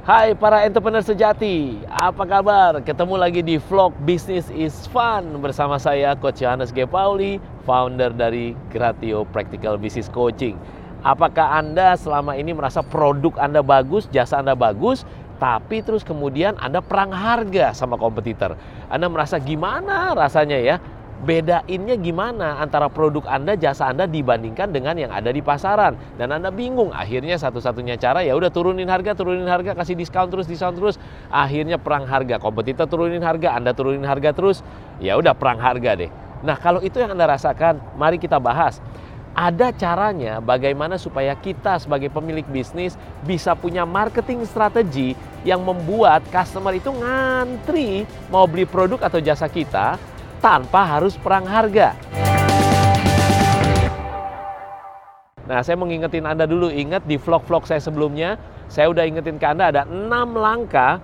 Hai para entrepreneur sejati, apa kabar? Ketemu lagi di vlog Business is Fun bersama saya Coach Johannes G. Pauli, founder dari Gratio Practical Business Coaching. Apakah Anda selama ini merasa produk Anda bagus, jasa Anda bagus, tapi terus kemudian Anda perang harga sama kompetitor? Anda merasa gimana rasanya ya? Bedainnya gimana antara produk Anda, jasa Anda dibandingkan dengan yang ada di pasaran dan Anda bingung. Akhirnya satu-satunya cara ya udah turunin harga, turunin harga, kasih diskon terus, diskon terus. Akhirnya perang harga. Kompetitor turunin harga, Anda turunin harga terus. Ya udah perang harga deh. Nah, kalau itu yang Anda rasakan, mari kita bahas. Ada caranya bagaimana supaya kita sebagai pemilik bisnis bisa punya marketing strategi yang membuat customer itu ngantri mau beli produk atau jasa kita tanpa harus perang harga. Nah, saya mau ngingetin Anda dulu, ingat di vlog-vlog saya sebelumnya, saya udah ingetin ke Anda ada 6 langkah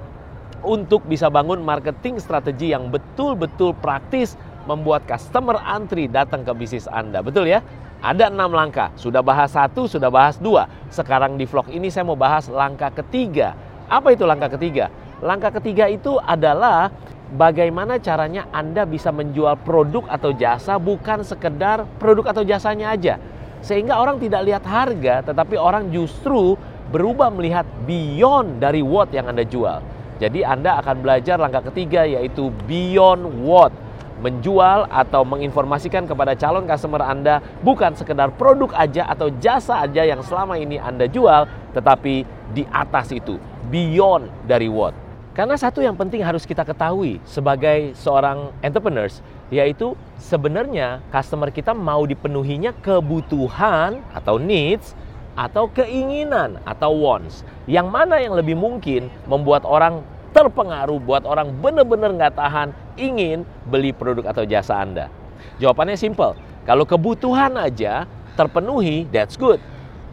untuk bisa bangun marketing strategi yang betul-betul praktis membuat customer antri datang ke bisnis Anda. Betul ya? Ada enam langkah. Sudah bahas satu, sudah bahas dua. Sekarang di vlog ini saya mau bahas langkah ketiga. Apa itu langkah ketiga? Langkah ketiga itu adalah bagaimana caranya Anda bisa menjual produk atau jasa bukan sekedar produk atau jasanya aja. Sehingga orang tidak lihat harga, tetapi orang justru berubah melihat beyond dari what yang Anda jual. Jadi Anda akan belajar langkah ketiga yaitu beyond what. Menjual atau menginformasikan kepada calon customer Anda bukan sekedar produk aja atau jasa aja yang selama ini Anda jual, tetapi di atas itu, beyond dari what. Karena satu yang penting harus kita ketahui sebagai seorang entrepreneurs, yaitu sebenarnya customer kita mau dipenuhinya kebutuhan atau needs atau keinginan atau wants. Yang mana yang lebih mungkin membuat orang terpengaruh, buat orang benar-benar nggak tahan ingin beli produk atau jasa Anda? Jawabannya simple. Kalau kebutuhan aja terpenuhi, that's good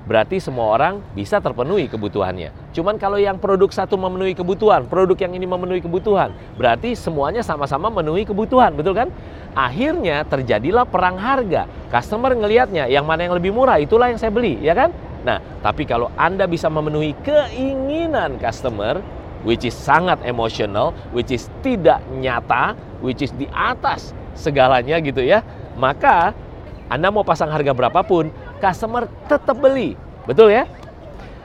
berarti semua orang bisa terpenuhi kebutuhannya. Cuman kalau yang produk satu memenuhi kebutuhan, produk yang ini memenuhi kebutuhan, berarti semuanya sama-sama memenuhi kebutuhan, betul kan? Akhirnya terjadilah perang harga. Customer ngelihatnya yang mana yang lebih murah, itulah yang saya beli, ya kan? Nah, tapi kalau Anda bisa memenuhi keinginan customer, which is sangat emosional, which is tidak nyata, which is di atas segalanya gitu ya, maka anda mau pasang harga berapapun, customer tetap beli. Betul ya?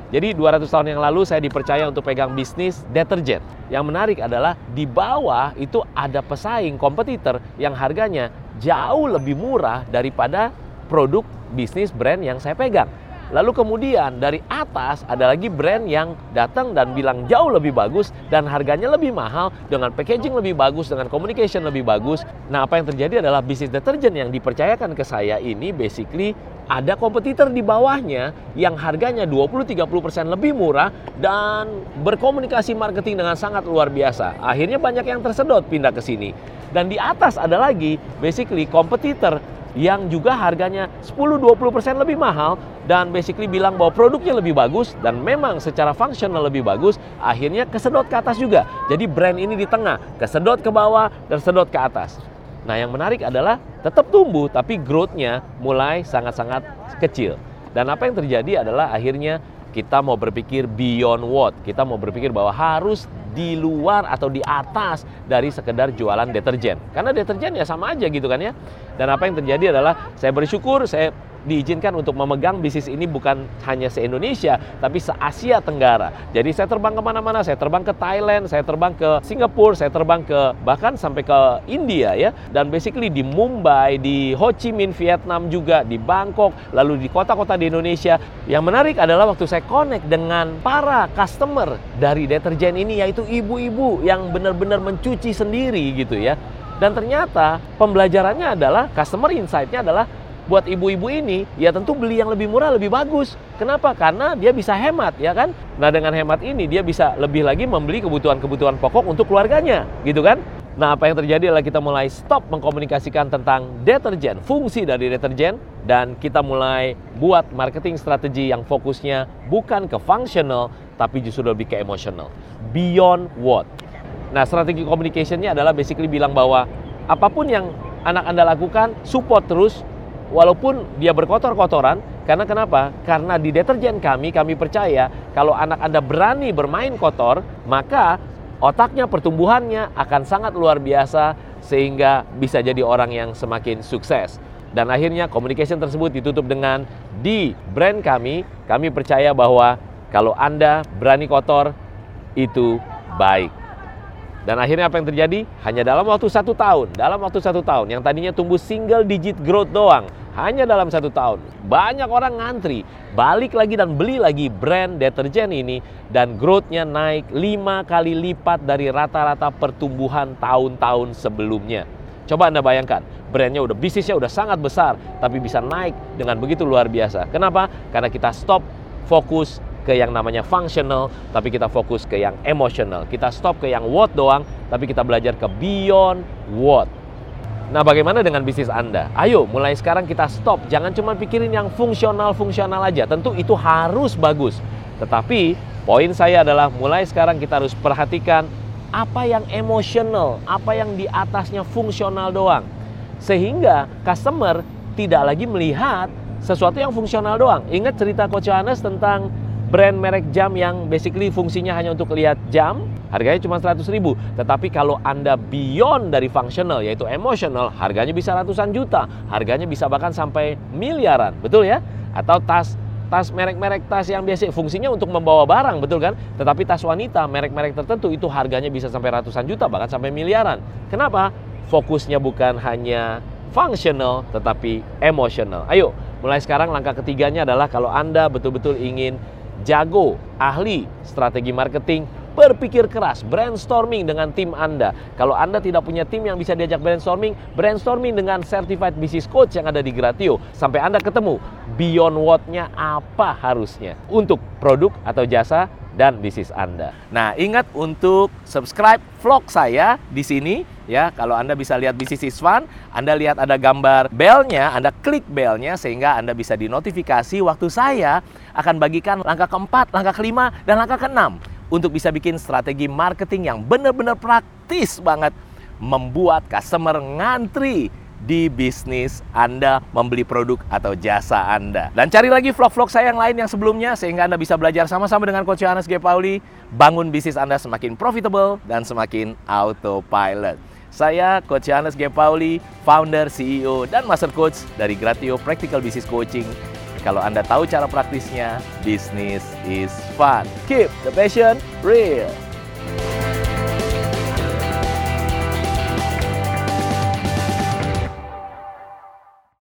Jadi 200 tahun yang lalu saya dipercaya untuk pegang bisnis deterjen. Yang menarik adalah di bawah itu ada pesaing kompetitor yang harganya jauh lebih murah daripada produk bisnis brand yang saya pegang. Lalu kemudian dari atas ada lagi brand yang datang dan bilang jauh lebih bagus dan harganya lebih mahal dengan packaging lebih bagus, dengan communication lebih bagus. Nah, apa yang terjadi adalah bisnis deterjen yang dipercayakan ke saya ini basically ada kompetitor di bawahnya yang harganya 20-30% lebih murah dan berkomunikasi marketing dengan sangat luar biasa. Akhirnya banyak yang tersedot pindah ke sini. Dan di atas ada lagi basically kompetitor yang juga harganya 10-20% lebih mahal dan basically bilang bahwa produknya lebih bagus dan memang secara fungsional lebih bagus, akhirnya kesedot ke atas juga. Jadi brand ini di tengah, kesedot ke bawah dan sedot ke atas. Nah yang menarik adalah tetap tumbuh tapi growth-nya mulai sangat-sangat kecil. Dan apa yang terjadi adalah akhirnya kita mau berpikir beyond what. Kita mau berpikir bahwa harus di luar atau di atas dari sekedar jualan deterjen. Karena deterjen ya sama aja gitu kan ya. Dan apa yang terjadi adalah saya bersyukur saya diizinkan untuk memegang bisnis ini bukan hanya se-Indonesia, tapi se-Asia Tenggara. Jadi saya terbang ke mana-mana, saya terbang ke Thailand, saya terbang ke Singapura, saya terbang ke bahkan sampai ke India ya. Dan basically di Mumbai, di Ho Chi Minh, Vietnam juga, di Bangkok, lalu di kota-kota di Indonesia. Yang menarik adalah waktu saya connect dengan para customer dari deterjen ini, yaitu ibu-ibu yang benar-benar mencuci sendiri gitu ya. Dan ternyata pembelajarannya adalah customer insight-nya adalah buat ibu-ibu ini ya tentu beli yang lebih murah lebih bagus. Kenapa? Karena dia bisa hemat ya kan. Nah dengan hemat ini dia bisa lebih lagi membeli kebutuhan-kebutuhan pokok untuk keluarganya gitu kan. Nah apa yang terjadi adalah kita mulai stop mengkomunikasikan tentang deterjen, fungsi dari deterjen dan kita mulai buat marketing strategi yang fokusnya bukan ke functional tapi justru lebih ke emotional. Beyond what. Nah strategi communicationnya adalah basically bilang bahwa apa pun yang anak Anda lakukan support terus walaupun dia berkotor-kotoran, karena kenapa? Karena di deterjen kami, kami percaya kalau anak Anda berani bermain kotor, maka otaknya, pertumbuhannya akan sangat luar biasa sehingga bisa jadi orang yang semakin sukses. Dan akhirnya communication tersebut ditutup dengan di brand kami, kami percaya bahwa kalau Anda berani kotor, itu baik. Dan akhirnya apa yang terjadi? Hanya dalam waktu satu tahun, dalam waktu satu tahun, yang tadinya tumbuh single digit growth doang, hanya dalam satu tahun. Banyak orang ngantri, balik lagi dan beli lagi brand deterjen ini, dan growth-nya naik lima kali lipat dari rata-rata pertumbuhan tahun-tahun sebelumnya. Coba Anda bayangkan, brandnya udah bisnisnya udah sangat besar, tapi bisa naik dengan begitu luar biasa. Kenapa? Karena kita stop fokus ke yang namanya functional, tapi kita fokus ke yang emotional. Kita stop ke yang what doang, tapi kita belajar ke beyond what. Nah, bagaimana dengan bisnis Anda? Ayo, mulai sekarang kita stop. Jangan cuma pikirin yang fungsional-fungsional aja. Tentu itu harus bagus. Tetapi, poin saya adalah mulai sekarang kita harus perhatikan apa yang emosional, apa yang di atasnya fungsional doang. Sehingga customer tidak lagi melihat sesuatu yang fungsional doang. Ingat cerita Coach Johannes tentang brand merek jam yang basically fungsinya hanya untuk lihat jam, harganya cuma 100 ribu. Tetapi kalau Anda beyond dari functional, yaitu emotional, harganya bisa ratusan juta. Harganya bisa bahkan sampai miliaran, betul ya? Atau tas tas merek-merek tas yang biasa fungsinya untuk membawa barang, betul kan? Tetapi tas wanita, merek-merek tertentu itu harganya bisa sampai ratusan juta, bahkan sampai miliaran. Kenapa? Fokusnya bukan hanya functional, tetapi emotional. Ayo, mulai sekarang langkah ketiganya adalah kalau Anda betul-betul ingin jago, ahli strategi marketing, berpikir keras, brainstorming dengan tim Anda. Kalau Anda tidak punya tim yang bisa diajak brainstorming, brainstorming dengan certified business coach yang ada di Gratio. Sampai Anda ketemu beyond what-nya apa harusnya untuk produk atau jasa dan bisnis Anda. Nah, ingat untuk subscribe vlog saya di sini ya. Kalau Anda bisa lihat bisnis is fun, Anda lihat ada gambar belnya, Anda klik belnya sehingga Anda bisa dinotifikasi waktu saya akan bagikan langkah keempat, langkah kelima, dan langkah keenam untuk bisa bikin strategi marketing yang benar-benar praktis banget membuat customer ngantri di bisnis Anda membeli produk atau jasa Anda. Dan cari lagi vlog-vlog saya yang lain yang sebelumnya sehingga Anda bisa belajar sama-sama dengan Coach Johannes G. Pauli bangun bisnis Anda semakin profitable dan semakin autopilot. Saya Coach Johannes G. Pauli, founder, CEO, dan master coach dari Gratio Practical Business Coaching. Kalau Anda tahu cara praktisnya, business is fun. Keep the passion real.